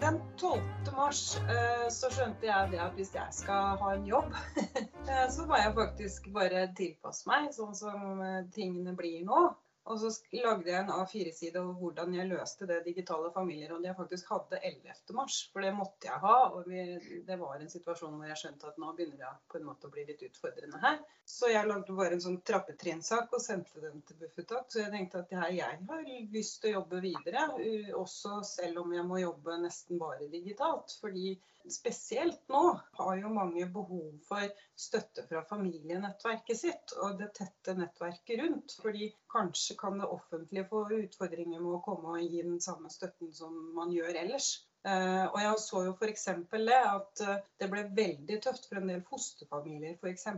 Den 12. mars eh, så skjønte jeg det at hvis jeg skal ha en jobb, eh, så må jeg faktisk bare tilpasse meg sånn som eh, tingene blir nå. Og så lagde jeg en A4-side over hvordan jeg løste det digitale familierådet jeg faktisk hadde 11. mars. For det måtte jeg ha. Og vi, det var en situasjon hvor jeg skjønte at nå begynner det på en måte å bli litt utfordrende her. Så jeg lagde bare en sånn trappetrinnsak og sendte den til Bufetat. Så jeg tenkte at her, jeg har lyst til å jobbe videre, også selv om jeg må jobbe nesten bare digitalt. Fordi spesielt nå har jo mange behov for støtte fra familienettverket sitt og det tette nettverket rundt. Fordi kanskje kan det offentlige få utfordringer med å komme og gi den samme støtten som man gjør ellers. Uh, og jeg så jo f.eks. det at uh, det ble veldig tøft for en del fosterfamilier f.eks.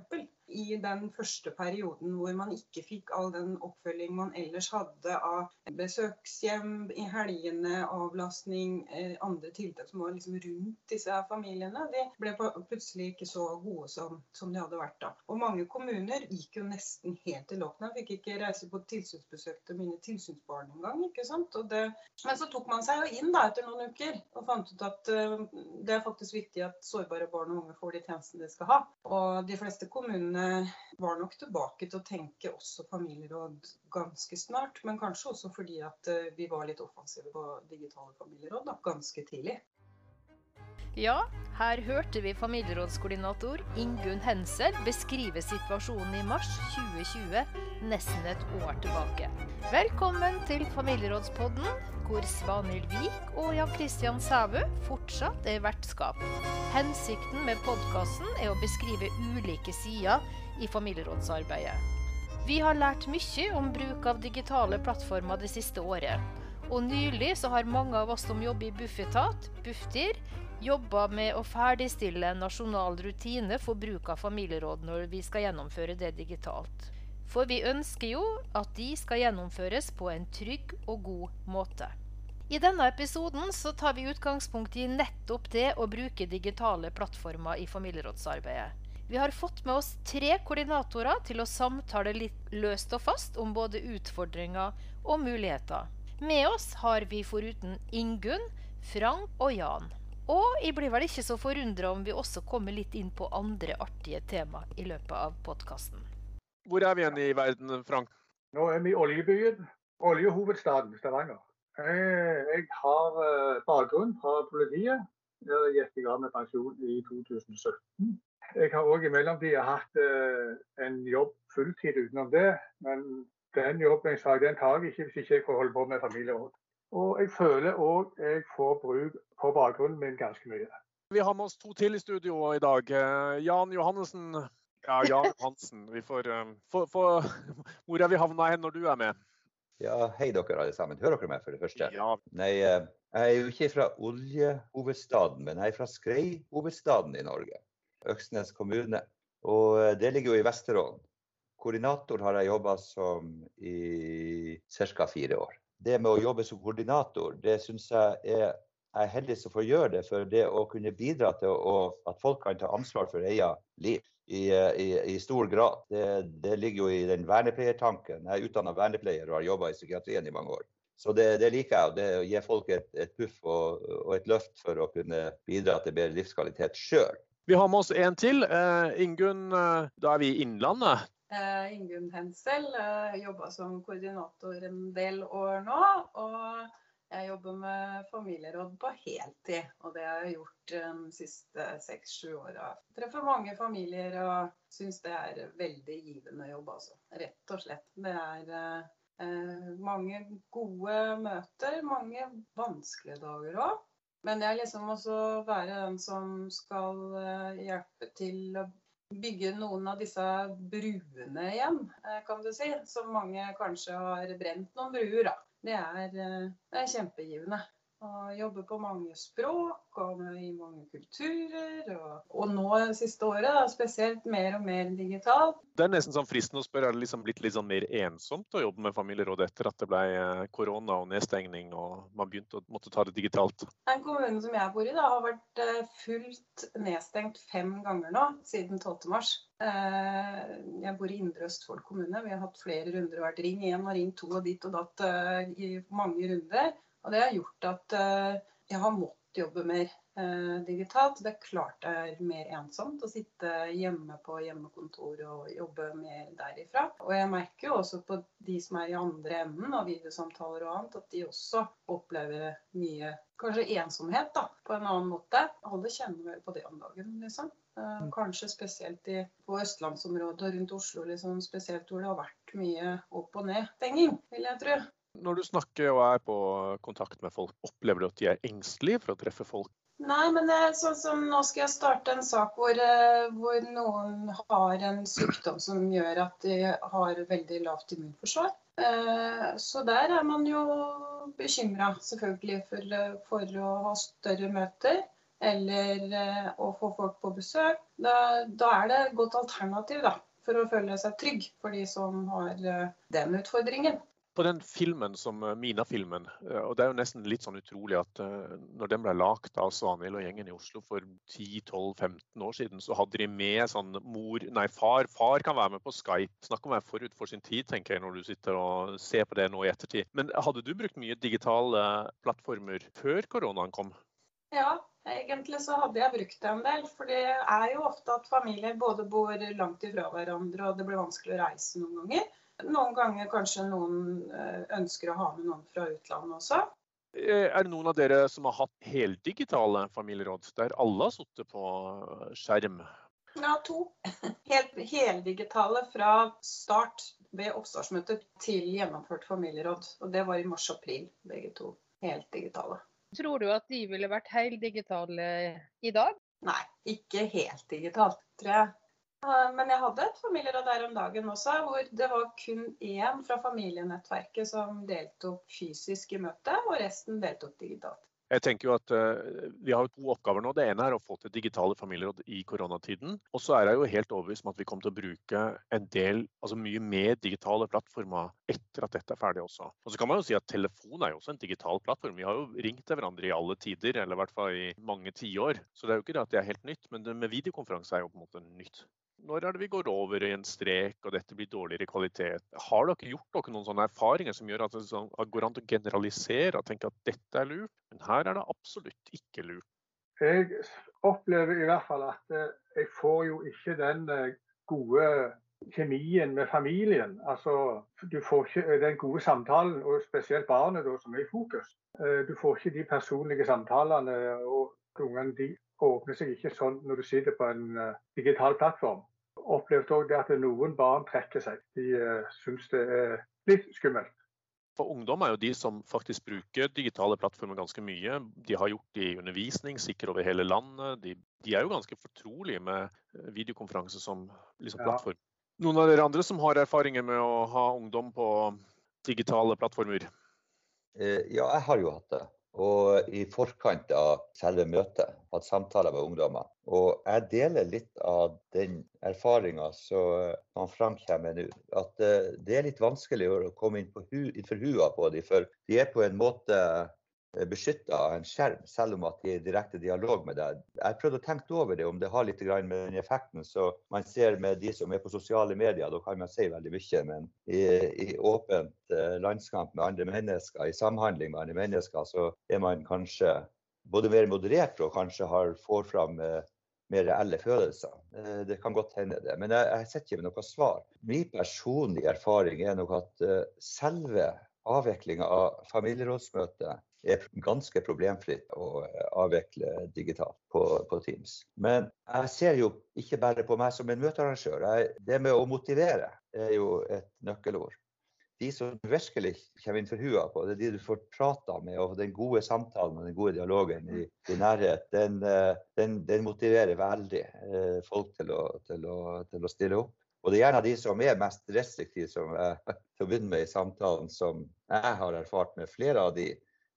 I den første perioden hvor man ikke fikk all den oppfølging man ellers hadde av besøkshjem i helgene, avlastning, uh, andre tiltak som var liksom rundt disse familiene. De ble plutselig ikke så gode som, som, de hadde vært da. Og mange kommuner gikk jo nesten helt til lockdown. Fikk ikke reise på tilsynsbesøk til mine tilsynsbarn engang. ikke sant? Men så tok man seg jo inn da etter noen uker og fant ut at eh, det er faktisk viktig at sårbare barn og unge får de tjenestene de skal ha. Og de fleste kommunene var nok tilbake til å tenke også familieråd ganske snart. Men kanskje også fordi at eh, vi var litt offensive på digitale familieråd da, ganske tidlig. Ja, her hørte vi familierådskoordinator Ingunn Hensel beskrive situasjonen i mars 2020, nesten et år tilbake. Velkommen til Familierådspodden, hvor Svanhild Vik og Jan Christian Sæbø fortsatt er vertskap. Hensikten med podkasten er å beskrive ulike sider i familierådsarbeidet. Vi har lært mye om bruk av digitale plattformer det siste året. Og nylig så har mange av oss som jobber i Bufetat, Bufdir, jobba med å ferdigstille en nasjonal rutine for bruk av familieråd når vi skal gjennomføre det digitalt. For vi ønsker jo at de skal gjennomføres på en trygg og god måte. I denne episoden så tar vi utgangspunkt i nettopp det å bruke digitale plattformer i familierådsarbeidet. Vi har fått med oss tre koordinatorer til å samtale litt løst og fast om både utfordringer og muligheter. Med oss har vi foruten Ingunn, Frank og Jan. Og jeg blir vel ikke så forundra om vi også kommer litt inn på andre artige tema i løpet av podkasten. Hvor er vi igjen i verden, Frank? Nå er vi i oljebyen. Oljehovedstaden Stavanger. Jeg har eh, bakgrunn fra politiet. Jeg gikk gang med pensjon i 2017. Jeg har òg i mellomtida hatt eh, en jobb fulltid utenom det. Men den jobben jeg sa, den tar jeg ikke hvis ikke jeg får holde på med familieråd. Og jeg føler òg jeg får bruk på bakgrunnen min ganske mye. Vi har med oss to til i studio i dag. Eh, Jan Johannessen. Ja, Jan Hansen. Vi får, eh, for, for, Hvor er vi havna hen når du er med? Ja, hei dere alle sammen. Hører dere meg for det første? Ja. Nei, eh, jeg er jo ikke fra oljehovedstaden, men jeg er fra skreihovedstaden i Norge. Øksnes kommune. Og det ligger jo i Vesterålen. Koordinator har jeg jobba som i ca. fire år det med å jobbe som koordinator, det syns jeg er jeg er heldig som får gjøre det. For det å kunne bidra til å, at folk kan ta ansvar for eget liv i, i, i stor grad, det, det, ligger jo i den vernepleiertanken. Jeg er utdanna vernepleier og har jobba i psykiatrien i mange år. Så det, det liker jeg. Det å gi folk et, et puff og, og, et løft for å kunne bidra til bedre livskvalitet sjøl. Vi har med oss en til. Uh, Ingunn, uh, da er vi i Innlandet. Uh, Ingunn Hensel. Uh, Jobba som koordinator en del år nå. Og jeg jobber med familieråd på heltid. Og det har jeg gjort de siste seks-sju åra. Treffer mange familier og syns det er veldig givende jobb, altså. Rett og slett. Det er eh, mange gode møter, mange vanskelige dager òg. Men det er liksom også å være den som skal hjelpe til å bygge noen av disse bruene igjen, eh, kan du si. Som mange kanskje har brent noen bruer, da. Det er, eh, det er kjempegivende. Og jobber på mange språk og i mange kulturer. Og, og nå det siste året da, spesielt mer og mer digitalt. Det er nesten sånn fristende å spørre, er det liksom blitt litt sånn mer ensomt å jobbe med familierådet etter at det ble eh, korona og nedstengning og man begynte å måtte ta det digitalt? Den kommunen som jeg bor i, da, har vært eh, fullt nedstengt fem ganger nå siden 12.3. Eh, jeg bor i Indre Østfold kommune. Vi har hatt flere runder og vært ring én og ring to og ditt og datt i mange runder. Og det har gjort at eh, jeg har måttet jobbe mer eh, digitalt. Det er klart det er mer ensomt å sitte hjemme på hjemmekontor og jobbe mer derifra. Og jeg merker jo også på de som er i andre enden av videosamtaler og annet, at de også opplever mye kanskje ensomhet da, på en annen måte. Alle kjenner vel på det om dagen, liksom. Eh, mm. kanskje spesielt i, på østlandsområdet og rundt Oslo, liksom, spesielt hvor det har vært mye opp- og ned-stenging, vil jeg tro. Når du snakker og er på kontakt med folk, opplever du at de er engstelige for å treffe folk? Nei, men er sånn som nå skal jeg starte en sak hvor, eh, hvor noen har en sykdom som gjør at de har veldig lavt immunforsvar. Eh, så der er man jo bekymra, selvfølgelig, for, for, å ha større møter. Eller å få folk på besøk. Da, da er det et godt alternativ da, for å føle seg trygg for de som har den utfordringen på den filmen som eh, Mina-filmen, eh, og det er jo nesten litt sånn utrolig at uh, når den ble lagd av Svanhild og gjengen i Oslo for 10-12-15 år siden, så hadde de med sånn mor Nei, far. Far kan være med på Skype. Snakk om å være forut for sin tid, tenker jeg, når du sitter og ser på det nå i ettertid. Men hadde du brukt mye digitale plattformer før koronaen kom? Ja, Egentlig så hadde jeg brukt det en del. For det er jo ofte at familier både bor langt ifra hverandre, og det blir vanskelig å reise noen ganger. Noen ganger kanskje noen eh, ønsker å ha med noen fra utlandet også. Eh, er det noen av dere som har hatt heldigitale familieråd, der alle har sittet på skjerm? Ja, to. Helt, heldigitale fra start ved oppstartsmøtet til gjennomført familieråd. Og det var i mars-april, begge to. Helt digitale. Tror du at de ville vært heldigitale i dag? Nei, ikke helt digitalt, tror jeg. Men jeg hadde et familieråd der om dagen også, hvor det var kun én fra familienettverket som deltok fysisk i møtet, og resten deltok digitalt. Jeg tenker jo at uh, Vi har to oppgaver nå. Det ene er å få til digitale familieråd i koronatiden. Og så er jeg jo helt overbevist om at vi kommer til å bruke en del, altså mye mer digitale plattformer etter at dette er ferdig også. Og så kan man jo si at Telefon er jo også en digital plattform. Vi har jo ringt til hverandre i alle tider, eller i hvert fall i mange tiår. Så det er jo ikke det at det er helt nytt, men det med videokonferanse er jo på en måte nytt. Når er det vi går over i en strek og dette blir dårligere kvalitet? Har dere gjort dere noen sånne erfaringer som gjør at det sånn, går an å generalisere og tenke at dette er lurt, men her er det absolutt ikke lurt? Jeg opplever i hvert fall at eh, jeg får jo ikke den eh, gode kjemien med familien. Altså, du får ikke den gode samtalen, og spesielt barnet da, som er i fokus. Eh, du får ikke de personlige samtalene, og ungene de åpner seg ikke sånn når du sitter på en digital plattform opplevd òg at noen barn trekker seg. De uh, syns det er litt skummelt. For ungdom er jo de som faktisk bruker digitale plattformer ganske mye. De har gjort det i undervisning, sikkert over hele landet. De, de er jo ganske fortrolige med eh, videokonferanse som liksom, plattform. Ja. Noen av dere andre som har erfaringer med å ha ungdom på digitale plattformer? Eh, ja, jeg har jo hatt det. Og i forkant av selve møtet hatt samtaler med ungdommer. Og jeg deler litt av den erfaringa som framkommer nå. At eh, det er litt vanskelig å komme inn på innenfor hua på dem. For de er på en måte Eh, beskytta av en skjerm, selv om at de er i direkte dialog med deg. Jeg prøvde å tenke over det, om det har litt med den effekten så man ser med de som er på sosiale medier. Da kan man si veldig mye, men i, i åpent eh, landskamp med andre mennesker, i samhandling med andre mennesker, så er man kanskje både mer moderert og kanskje har, får fram eh, mer reelle følelser. Det kan godt hende det. Men jeg, jeg sitter ikke med noe svar. Min personlige erfaring er nok at selve avviklinga av familierådsmøtet er ganske problemfritt å eh, avvikle digitalt på, på, Teams. Men jeg ser jo ikke bare på meg som en møtearrangør. Jeg, det med å motivere er jo et nøkkelord. De som du virkelig kommer inn for hua på, det er de du får prata med. Og den gode samtalen og den gode dialogen i, i nærhet, den, eh, den, den, motiverer veldig eh, folk til å, til, å, til å, stille opp. Og det er gjerne de som er mest restriktive, som jeg til å begynne med i samtalen, som jeg har erfart med flere av de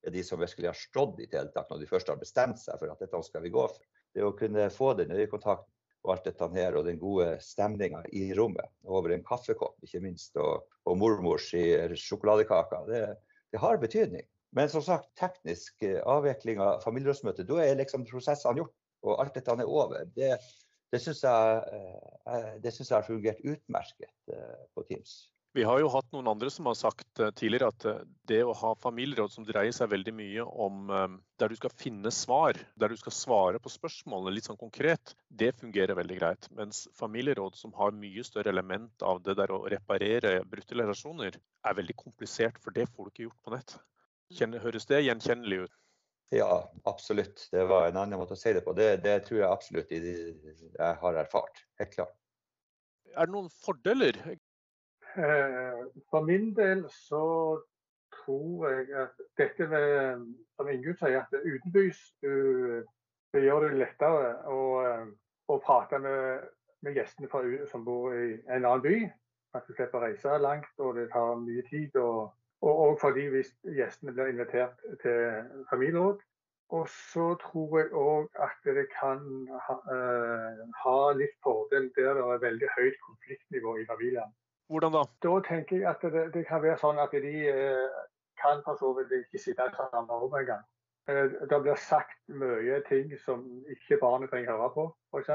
er de som virkelig har stått i tiltak når de først har bestemt seg for at dette skal vi gå for. Det å kunne få den øyekontakten og alt dette her, og den gode stemninga i rommet over en kaffekopp, ikke minst, og, og mormors sjokoladekaker, det, det, har betydning. Men som sagt, teknisk eh, avvikling av familierådsmøtet, da er liksom prosessene gjort, og alt dette er over. Det, det syns jeg, eh, det synes jeg har fungert utmerket eh, på Teams. Vi har jo hatt noen andre som har sagt eh, tidligere at eh, det å ha familieråd som dreier seg veldig mye om eh, der du skal finne svar, der du skal svare på spørsmålene litt sånn konkret, det fungerer veldig greit. Mens familieråd som har mye større element av det der å reparere brutte relasjoner, er veldig komplisert, for det får du ikke gjort på nett. Høres det gjenkjennelig ut? Ja, absolutt. Det var en annen måte å si det på. Det, det tror jeg absolutt jeg har erfart. Helt klart. Er det noen fordeler for min del så tror jeg at dette med, som Ingunn sier, at utenbys det gjør det lettere å, eh, å prate med, med gjestene fra, som bor i en annen by. At du slipper å reise langt, og det tar mye tid. Og, og, og fordi hvis gjestene blir invitert til familieråd. Og så tror jeg òg at det kan ha, uh, ha litt fordel der det er veldig høyt konfliktnivå i familien. Hvordan da? Da tenker jeg at det, det kan være sånn at de eh, kan for så vidt ikke sitte samme rom engang. Eh, det blir sagt mye ting som ikke barnet trenger høre på, f.eks.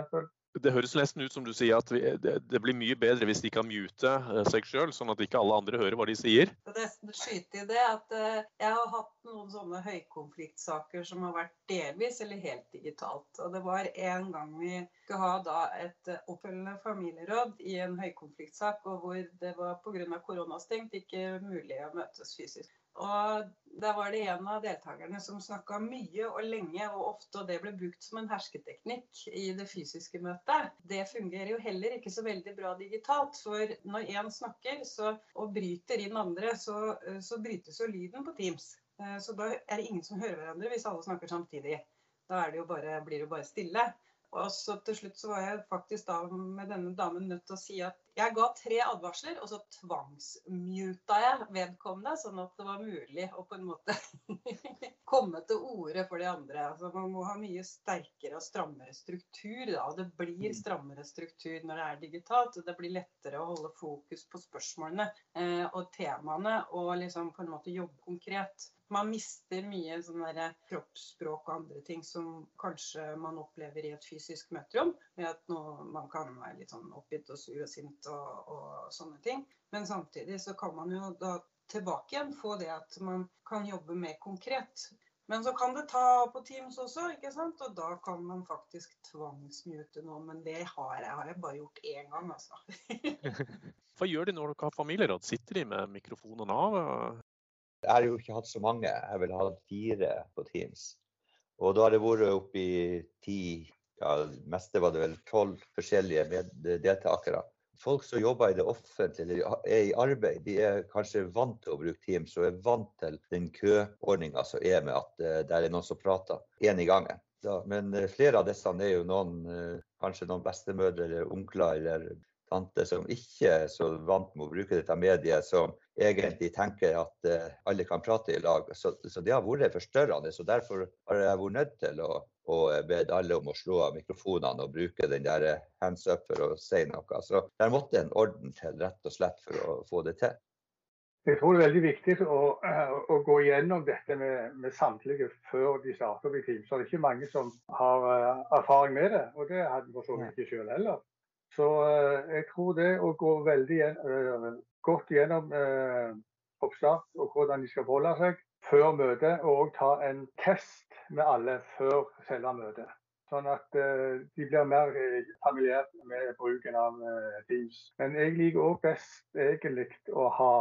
Det høres nesten ut som du sier at det blir mye bedre hvis de kan mute eh, seg sjøl, sånn at ikke alle andre hører hva de sier. Det skyter i det at eh, Jeg har hatt noen sånne høykonfliktsaker som har vært delvis eller helt digitalt. Og Det var en gang vi skulle ha da et eh, oppfølgende familieråd i en høykonfliktsak, og hvor det var pga. koronastengt ikke mulig å møtes fysisk. Og Der var det en av deltakerne som snakka mye og lenge og ofte, og det ble brukt som en hersketeknikk i det fysiske møtet. Det fungerer jo heller ikke så veldig bra digitalt. For når én snakker så, og bryter inn andre, så, så brytes jo lyden på Teams. Eh, så da er det ingen som hører hverandre hvis alle snakker samtidig. Da det bare, blir det jo bare stille. Og så til slutt så var jeg faktisk da med denne damen nødt til å si at jeg ga tre advarsler, og så tvangsmuta jeg vedkommende, sånn at det var mulig å på en måte komme til orde for de andre. Altså Man må ha mye sterkere og strammere struktur. Da. Det blir mm. strammere struktur når det er digitalt. og Det blir lettere å holde fokus på spørsmålene eh, og temaene og liksom på en måte jobbe konkret man mister mye sånn kroppsspråk og andre ting som kanskje man opplever i et fysisk møterom. Ved at nå, man kan være litt sånn oppgitt og sur og sint og, og, sånne ting. Men samtidig så kan man jo da tilbake igjen få det at man kan jobbe mer konkret. Men så kan det ta på Teams også, ikke sant? og da kan man faktisk tvangsmute noe. Men det har jeg, har jeg bare gjort én gang, altså. Hva gjør de når dere har familieråd? Sitter de med mikrofonen av? Jeg har jo ikke hatt så mange, jeg vel hatt fire på Teams. Og da har det vært oppi ti, ja, meste var det vel tolv forskjellige deltakere. Folk som jobber i det offentlige eller er i arbeid, de er kanskje vant til å bruke Teams og er vant til den køordninga som er med at uh, det er noen som prater én i gangen. Da, men uh, flere av disse er jo noen, uh, kanskje noen bestemødre eller onkler eller tante som ikke er så vant med å bruke dette mediet, som egentlig tenker at uh, alle kan prate i lag. Så, så det har vært forstørrende. så Derfor har jeg vært nødt til å, å be alle om å slå av mikrofonene og bruke den der hands up for å si noe. Så der måtte en orden til, rett og slett, for å få det til. Jeg tror det er veldig viktig å, å gå gjennom dette med, med, samtlige før de starter opp i team. Så det er ikke mange som har uh, erfaring med det. Og det hadde vi for så vidt ikke sjøl heller. Så eh, jeg tror det å gå veldig eh, godt gjennom eh, oppstart og hvordan de skal forholde seg før møtet, og ta en test med alle før selve møtet. Sånn at eh, de blir mer familiært med bruken av eh, Teams. Men jeg liker òg best egentlig å ha,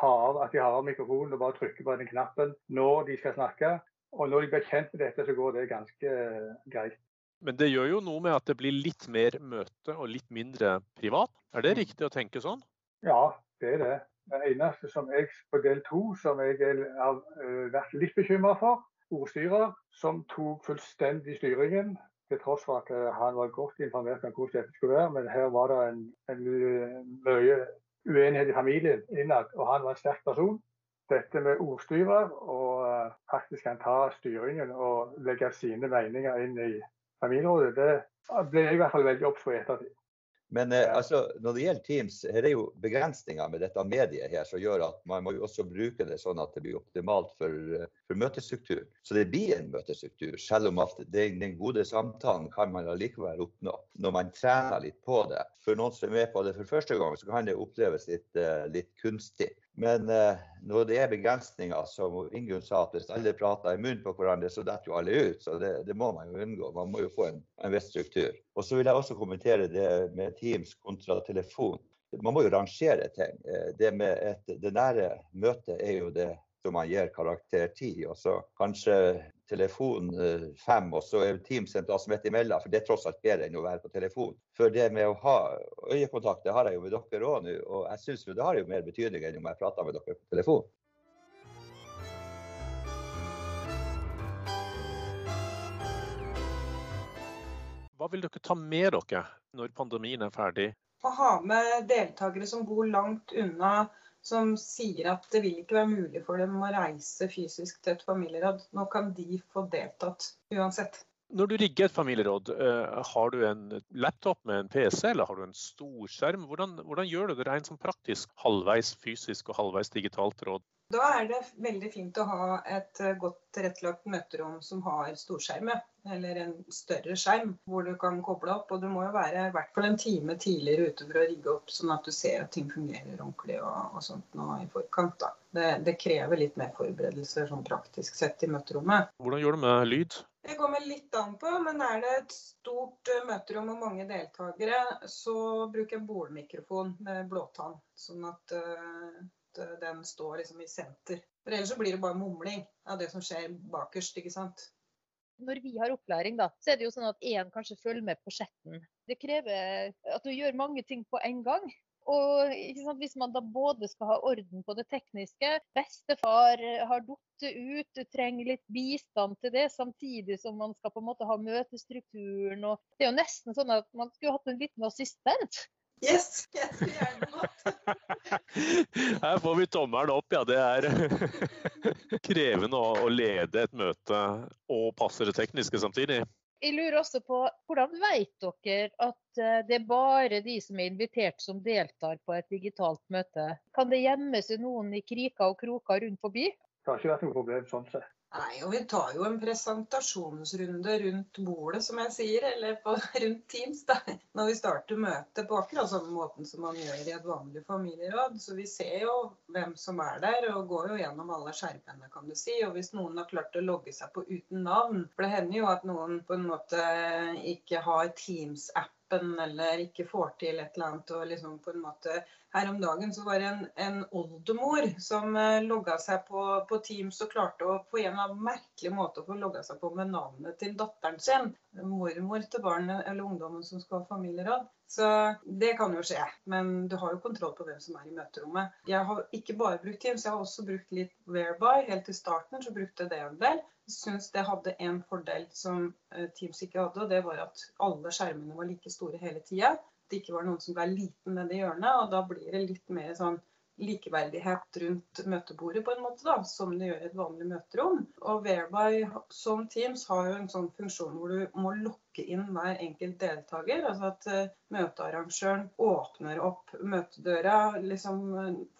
ha, at de har av mikrofonen og bare trykker på den knappen når de skal snakke. Og når de blir kjent med dette, så går det ganske uh, greit. Men det gjør jo noe med at det blir litt mer møte og litt mindre privat. Er det mm. riktig å tenke sånn? Ja, det er det. Det eneste som jeg på del to som jeg har eh, vært litt bekymra for, ordstyrer som tok fullstendig styringen. Til tross for at eh, han var godt informert om hvordan dette skulle være. Men her var det en, en eh, mye uenighet i familien innad, og han var en sterk person. Dette med ordstyrer, og faktisk kan ta styringen og legge sine meninger inn i familierådet, det ble jeg i hvert fall veldig obs på i ettertid. Men eh, altså, når det gjelder Teams, her er jo begrensninger med dette mediet her som gjør at man må jo også bruke det sånn at det blir optimalt for, eh, for møtestruktur. Så det blir en møtestruktur, selv om at den, den gode samtalen kan man allikevel oppnå når man trener litt på det. For noen som er med på det for første gang, så kan det oppleves litt, eh, litt kunstig. Men eh, når det er begrensninger, som Ingunn sa, at hvis alle prater i munnen på hverandre, så detter jo alle ut. Så det, det, må man jo unngå. Man må jo få en, en viss struktur. Og så vil jeg også kommentere det med Teams kontra telefon. Man må jo rangere ting. Eh, det med et, det nære møtet er jo det som man gir karakter ti, og så kanskje telefon eh, fem, og så er Teams en plass midt imellom. For det er tross alt bedre enn å være på telefon. For det med å ha øyekontakt, det har jeg jo med dere òg nå, og jeg syns det har jo mer betydning enn om jeg prater med dere på telefon. Hva vil dere ta med dere når pandemien er ferdig? Få ha med deltakere som bor langt unna som sier at det vil ikke være mulig for dem å reise fysisk til et familieråd. Nå kan de få deltatt uansett. Når du rigger et familieråd, eh, har du en laptop med en PC eller har du en storskjerm? Hvordan, hvordan gjør du det rent som praktisk? Halvveis fysisk og halvveis digitalt råd? Da er det veldig fint å ha et eh, godt tilrettelagt møterom som har storskjerme, eller en større skjerm hvor du kan koble opp. Og du må jo være i hvert fall en time tidligere ute for å rigge opp, sånn at du ser at ting fungerer ordentlig og, og sånt nå i forkant. da. Det, det, krever litt mer forberedelser sånn praktisk sett i møterommet. Hvordan gjør du med lyd? Det kommer litt an på, men er det et stort eh, møterom og mange deltakere, så bruker jeg bordmikrofon med blåtann. Sånn at uh, at den står liksom i senter. For ellers så blir det bare mumling av det som skjer bakerst, ikke sant. Når vi har opplæring, da, så er det jo sånn at én kanskje følger med på chatten. Det krever at du gjør mange ting på en gang. Og Hvis man da både skal ha orden på det tekniske, bestefar har datt ut, du trenger litt bistand til det, samtidig som man skal på en måte ha møtestrukturen. og Det er jo nesten sånn at man skulle hatt en liten assistent Yes, skulle gjerne. Her får vi tommelen opp, ja. Det er krevende å lede et møte og passe det tekniske samtidig. Jeg lurer også på, Hvordan vet dere at eh, det er bare de som er invitert som deltar på et digitalt møte? Kan det gjemme seg noen i kriker og kroker rundt forbi? Det har ikke vært noe problem sånn sett. Nei, og vi tar jo en presentasjonsrunde rundt bordet, som jeg sier, eller på, rundt Teams, da, når vi starter møtet på akkurat samme måten som man gjør i et vanlig familieråd. Så vi ser jo hvem som er der, og går jo gjennom alle skjermene, kan du si. Og hvis noen har klart å logge seg på uten navn, for det hender jo at noen på en måte ikke har Teams-appen eller ikke får til et eller annet og liksom på en måte her om dagen så var det en, en oldemor som eh, logga seg på, på, Teams og klarte å på en eller merkelig måte å få logga seg på med navnet til datteren sin. Mormor til barnet eller ungdommen som skal ha familieråd. Så det kan jo skje. Men du har jo kontroll på hvem som er i møterommet. Jeg har ikke bare brukt Teams, jeg har også brukt litt Whereby. Helt til starten så brukte jeg det en del. Syns det hadde en fordel som eh, Teams ikke hadde, og det var at alle skjermene var like store hele tida det ikke var noen som ble liten nedi hjørnet. Og da blir det litt mer sånn likeverdighet rundt møtebordet på en måte, da, som det gjør i et vanlig møterom. Og Whereby som Teams har jo en sånn funksjon hvor du må lokke inn hver enkelt deltaker. Altså at uh, møtearrangøren åpner opp møtedøra. liksom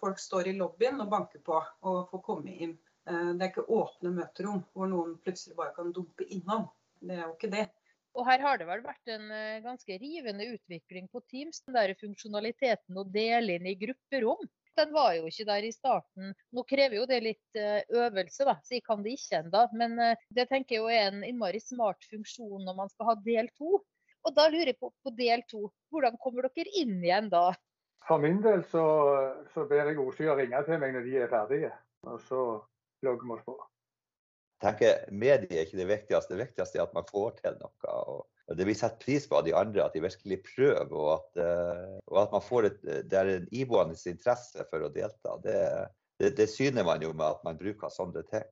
Folk står i lobbyen og banker på og får komme inn. Uh, det er ikke åpne møterom hvor noen plutselig bare kan dumpe innom. Det er jo ikke det. Og her har det vel vært en eh, ganske rivende utvikling på Teams. Den der funksjonaliteten å dele inn i grupperom. Den var jo ikke der i starten. Nå krever jo det litt eh, øvelse, da, så jeg kan det ikke ennå. Men eh, det tenker jeg jo er en innmari smart funksjon når man skal ha del to. Og da lurer jeg på, på del to, hvordan kommer dere inn igjen da? For min del så, så ber jeg å ringe til meg når de er ferdige, og så logger vi oss på Jeg tenker Mediet er ikke det viktigste. Det viktigste er at man får til noe. og Det blir satt pris på av de andre, at de virkelig prøver. Og at, eh, og at man får et, det er en iboende interesse for å delta. Det, det, det syner man jo med at man bruker sånne ting.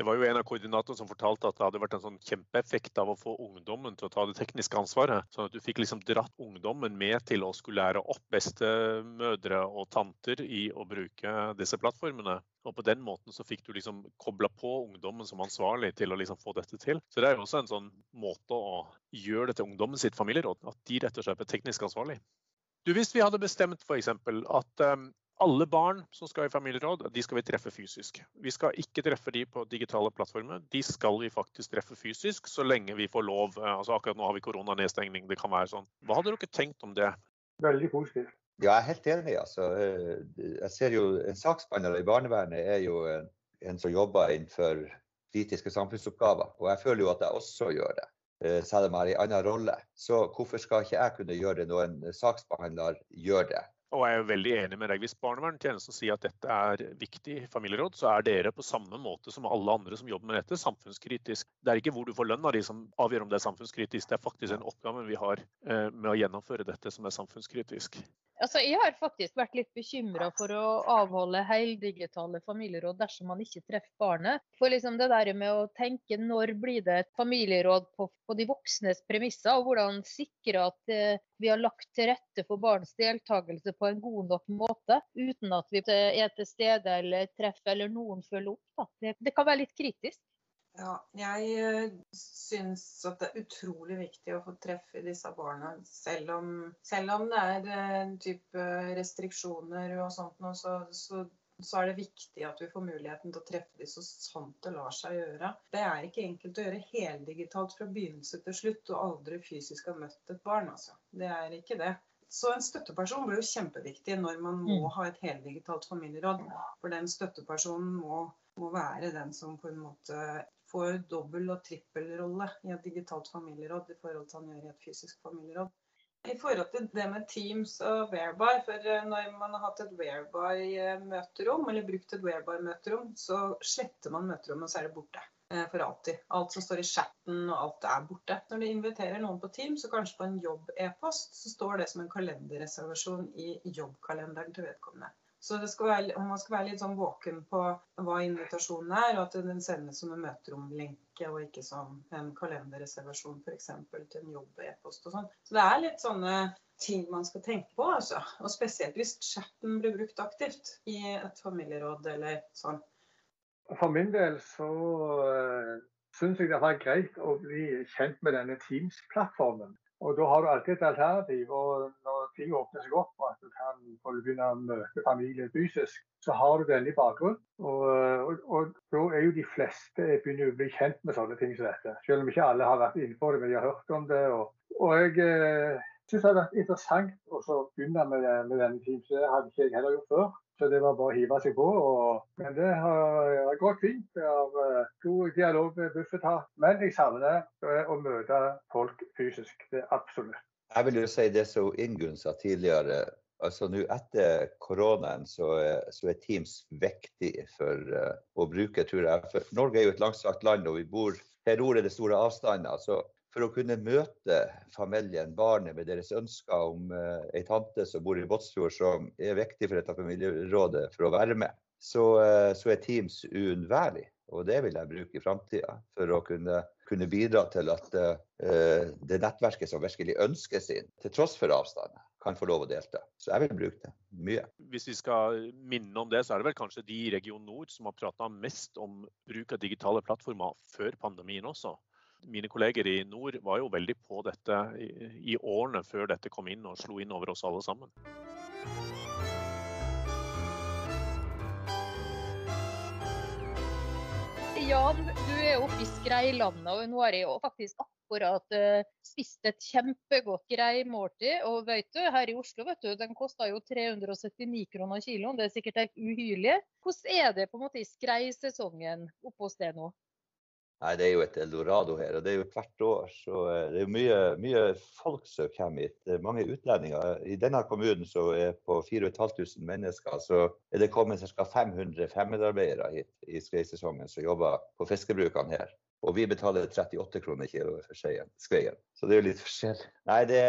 Det var jo en av koordinatorene som fortalte at det hadde vært en sånn kjempeeffekt av å få ungdommen til å ta det tekniske ansvaret. Sånn at du fikk liksom dratt ungdommen med til å skulle lære opp bestemødre og tanter i å bruke disse plattformene. Og på den måten så fikk du liksom kobla på ungdommen som ansvarlig til å liksom få dette til. Så det er jo også en sånn måte å gjøre det til ungdommen sitt familieråd, at de rett og slett er teknisk ansvarlig. Du, Hvis vi hadde bestemt f.eks. at um, alle barn som skal i familieråd, de skal vi treffe fysisk. Vi skal ikke treffe de på digitale plattformer. De skal vi faktisk treffe fysisk, så lenge vi får lov. Eh, altså Akkurat nå har vi koronanedstengning, det kan være sånn. Hva hadde dere tenkt om det? Veldig positivt. Ja, jeg er helt enig. Altså. Eh, jeg ser jo En saksbehandler i barnevernet er jo en som jobber innenfor kritiske samfunnsoppgaver. Og jeg føler jo at jeg også gjør det. Eh, selv om jeg er i en annen rolle. Så hvorfor skal ikke jeg kunne gjøre det når en saksbehandler gjør det? Og jeg er veldig enig med deg. Hvis barnevernstjenesten sier at dette er viktig familieråd, så er dere på samme måte som alle andre som jobber med dette, samfunnskritisk. Det er ikke hvor du får lønn av de som avgjør om det er samfunnskritisk, det er faktisk en oppgave vi har eh, med å gjennomføre dette som er samfunnskritisk. Altså, jeg har faktisk vært litt bekymra for å avholde heldigitale familieråd dersom man ikke treffer barnet. For liksom det der med å tenke når blir det et familieråd på, på de voksnes premisser, og hvordan sikre at eh, vi har lagt til rette for barns deltakelse på en god nok måte, uten at vi er til stede eller treffer eller noen følger opp. Det, det kan være litt kritisk. Ja, jeg eh, syns at det er utrolig viktig å få treffe disse barna. Selv om, selv om det er en eh, type restriksjoner og sånt noe, så, så, så, er det viktig at vi får muligheten til å treffe dem så sant det lar seg gjøre. Det er ikke enkelt å gjøre heldigitalt fra begynnelse til slutt og aldri fysisk ha møtt et barn, altså. Det er ikke det. Så en støtteperson blir jo kjempeviktig når man må mm. ha et heldigitalt familieråd. For den støttepersonen må, må være den som på en måte får dobbel- og trippelrolle i et digitalt familieråd i forhold til han gjør i et fysisk familieråd. I forhold til det med Teams og Whereby, for eh, når man har hatt et Whereby-møterom, eller brukt et Whereby-møterom, så sletter man møterommet, og så er det borte. Eh, for alltid. Alt som står i chatten og alt er borte. Når du inviterer noen på Teams, og kanskje på en jobb-e-post, så står det som en kalenderreservasjon i jobbkalenderen til vedkommende. Så være, man skal være litt sånn våken på hva invitasjonen er, og at den sendes som en møteromlenke og ikke som en kalenderreservasjon f.eks. til en jobb-e-post og sånn. Så det er litt sånne ting man skal tenke på, altså. Og spesielt hvis chatten blir brukt aktivt i et familieråd eller sånn. For min del så uh, syns jeg det er greit å bli kjent med denne Teams-plattformen. Og Da har du alltid et alternativ. og Når ting åpner seg opp og at du kan begynne å møte familien fysisk, så har du denne i bakgrunnen. Og, og, og, da er jo de fleste begynner å bli kjent med sånne ting som dette. Selv om ikke alle har vært inne det, men de har hørt om det. Og, og jeg eh, syns det har vært interessant å begynne med, med denne så Det hadde ikke jeg heller gjort før. Så det var bare å hive seg på. Og, men det har gått fint. Det har uh, god dialog med Bufetat. Men jeg savner uh, å møte folk fysisk. Det er absolutt. Jeg vil jo si det som Ingunn sa tidligere. altså nå Etter koronaen så, så, er Teams viktig for uh, å bruke, tror jeg. For Norge er jo et langstrakt land, og vi bor her ordet det store avstander. så for å kunne møte familien, barnet, med deres ønsker om uh, ei tante som bor i Båtsfjord, som er viktig for dette familierådet for å være med, så, uh, så er Teams uunnværlig. Og det vil jeg bruke i framtida for å kunne, kunne, bidra til at uh, det nettverket som virkelig ønsker sin, til tross for avstand, kan få lov å delta. Så jeg vil bruke det mye. Hvis vi skal minne om det, så er det vel kanskje de i Region Nord som har prata mest om bruk av digitale plattformer før pandemien også. Mine kolleger i nord var jo veldig på dette i årene før dette kom inn og slo inn over oss alle sammen. Ja, du er oppe i Skreilandet, og nå har jeg faktisk akkurat uh, spist et kjempegodt greimåltid. Og vet du, her i Oslo vet du, den koster jo 379 kroner kiloen. Det er sikkert helt uhyrlig. Hvordan er det på en måte i skreisesongen oppe hos deg nå? Nei, Det er jo et eldorado her, og det er jo hvert år. Så eh, det er mye, mye folk som kommer hit. Det er mange utlendinger. I denne kommunen som er på 4500 mennesker, så er det kommet ca. 500 femmedarbeidere hit i skreisesongen som jobber på fiskebrukene her. Og vi betaler 38 kroner kiloet for skreien. Så det er jo litt forskjell. Nei, det,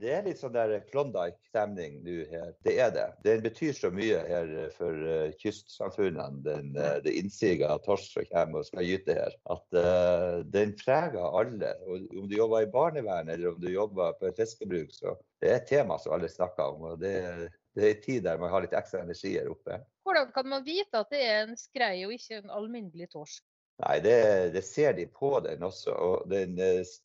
det er litt sånn der Klondyke-stemning nå her. Det er det. Den betyr så mye her for uh, kystsamfunnene, den, uh, det innsiget av torsk som kommer og skal gyte her, at uh, den preger alle. Og om du jobber i barnevern eller om du jobber på et fiskebruk, så det er et tema som alle snakker om. og det, det er en tid der man har litt ekstra energi her oppe. Hvordan kan man vite at det er en skrei og ikke en alminnelig torsk? Nei, det, det, ser de på den også. Og den,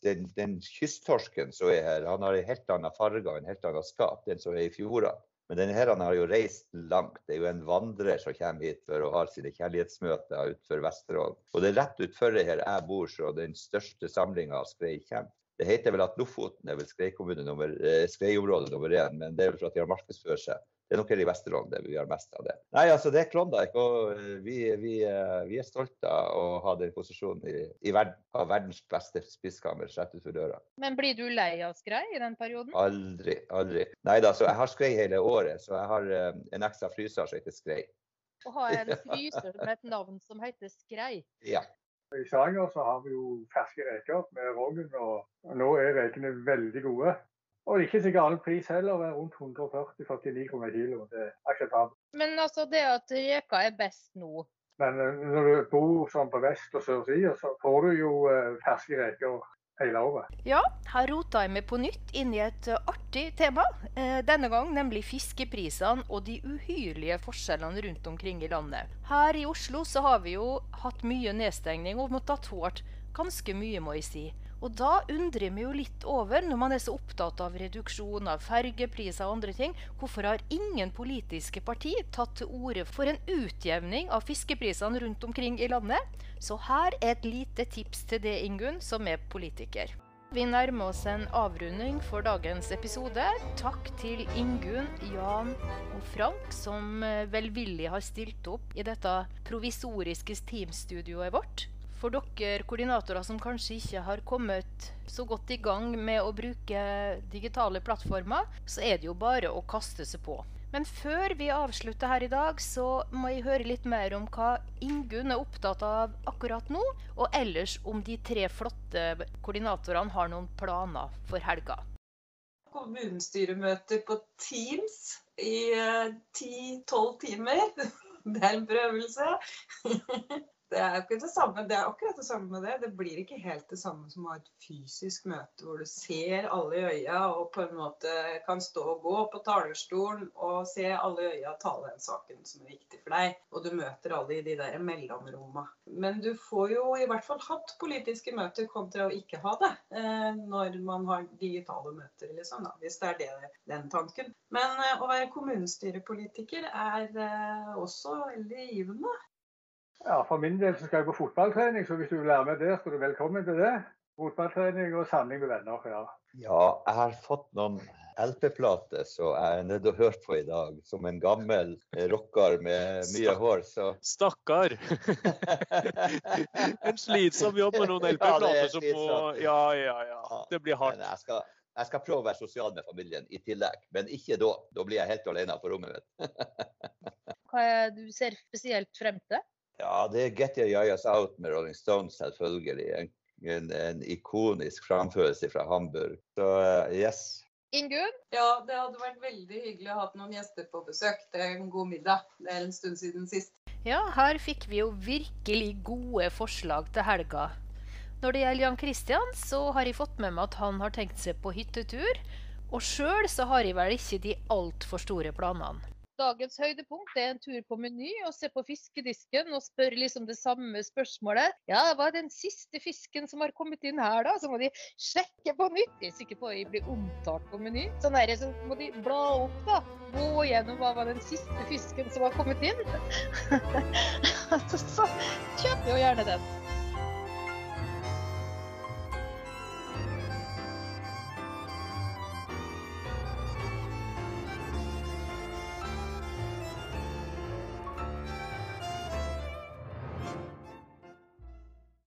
den, den kysttorsken som er her, han har en helt annen farge og en helt annen skap, den som er i fjordene. Men denne her han har jo reist langt. Det er jo en vandrer som kommer hit for å ha sine kjærlighetsmøter utenfor Vesterålen. Og det er rett utenfor her jeg bor, så den største samlinga av skrei kommer. Det heter vel at Lofoten er vel eh, skreiområde nummer én, men det er vel for at de har markedsført seg. Det er nok her i Vesterålen det vi har mest av det. Nei, altså det er Klondyke, og eh, vi, vi, eh, vi, er stolte av å ha den posisjonen i, i verden, av verdens beste spiskammer rett utenfor døra. Men blir du lei av skrei i den perioden? Aldri, aldri. Nei da, så jeg har skrei hele året, så jeg har en ekstra fryser som heter skrei. Og har en fryser med et navn som heter Skrei? Ja. I Stavanger så har vi jo ferske reker med rogn, og nå er rekene veldig gode. Og ikke så gal pris heller, rundt 140-49 kroner kilo. Det er akseptabelt. Men altså det at reka er best nå? Men eh, når du bor sånn på vest- og sørsida, så får du jo eh, ferske reker hele året. Ja, her rota jeg meg på nytt inn i et eh, artig tema. Eh, denne gang nemlig fiskeprisene og de uhyrlige forskjellene rundt omkring i landet. Her i Oslo så har vi jo hatt mye nedstengning og måttet tåle ganske mye, må jeg si. Og da undrer meg jo litt over, når man er så opptatt av reduksjon av fergepriser og andre ting, hvorfor har ingen politiske parti tatt til orde for en utjevning av fiskeprisene rundt omkring i landet? Så her er et lite tips til det, Ingunn, som er politiker. Vi nærmer oss en avrunding for dagens episode. Takk til Ingunn, Jan og Frank, som eh, velvillig har stilt opp i dette provisoriske teamstudioet vårt. For dere koordinatorer som kanskje ikke har kommet så godt i gang med å bruke digitale plattformer, så er det jo bare å kaste seg på. Men før vi avslutter her i dag, så må jeg høre litt mer om hva Ingunn er opptatt av akkurat nå, og ellers om de tre flotte koordinatorene har noen planer for helga. Kommunestyremøter på Teams i eh, ti-tolv timer. Det er en prøvelse. Det er ikke det samme. Det er akkurat det samme med det. Det blir ikke helt det samme som å ha et fysisk møte hvor du ser alle i øya og på en måte kan stå og gå på talerstolen og se alle i øya tale den saken som er viktig for deg. Og du møter alle i de der mellomromma. Men du får jo i hvert fall hatt politiske møter kontra å ikke ha det eh, når man har digitale møter, liksom, da, hvis det er det, den tanken. Men eh, å være kommunestyrepolitiker er eh, også veldig givende. Ja, For min del så skal jeg på fotballtrening, så hvis du vil være med der, så er du velkommen til det. Fotballtrening og samling med venner. Ja, ja jeg har fått noen LP-plater som jeg er nødt til å høre på i dag, som en gammel rocker med mye hår. Så. Stakkar! en slitsom jobb med noen LP-plater ja, som må Ja, ja, ja. Det blir hardt. Jeg skal, jeg skal, prøve å være sosial med familien i tillegg, men ikke da. Da blir jeg helt alene på rommet mitt. Hva er det du ser spesielt frem til? Ja, det er 'Get Your Yayas Out' med Rolling Stones, selvfølgelig. En, en, en ikonisk framførelse fra Hamburg. Så uh, yes. Ingunn? Ja, det hadde vært veldig hyggelig å ha noen gjester på besøk. Det er en god middag. Det er en stund siden sist. Ja, her fikk vi jo virkelig gode forslag til helga. Når det gjelder Jan Christian, så har jeg fått med meg at han har tenkt seg på hyttetur. Og sjøl så har jeg vel ikke de altfor store planene. Dagens høydepunkt er en tur på Meny og se på fiskedisken og spørre liksom det samme spørsmålet. Ja, hva er den siste fisken som har kommet inn her, da? Så må de sjekke på nytt. Jeg er sikker på at jeg blir omtalt på Meny. Sånn her, så må de bla opp, da. Gå gjennom hva var den siste fisken som har kommet inn. så kjøper jo gjerne den.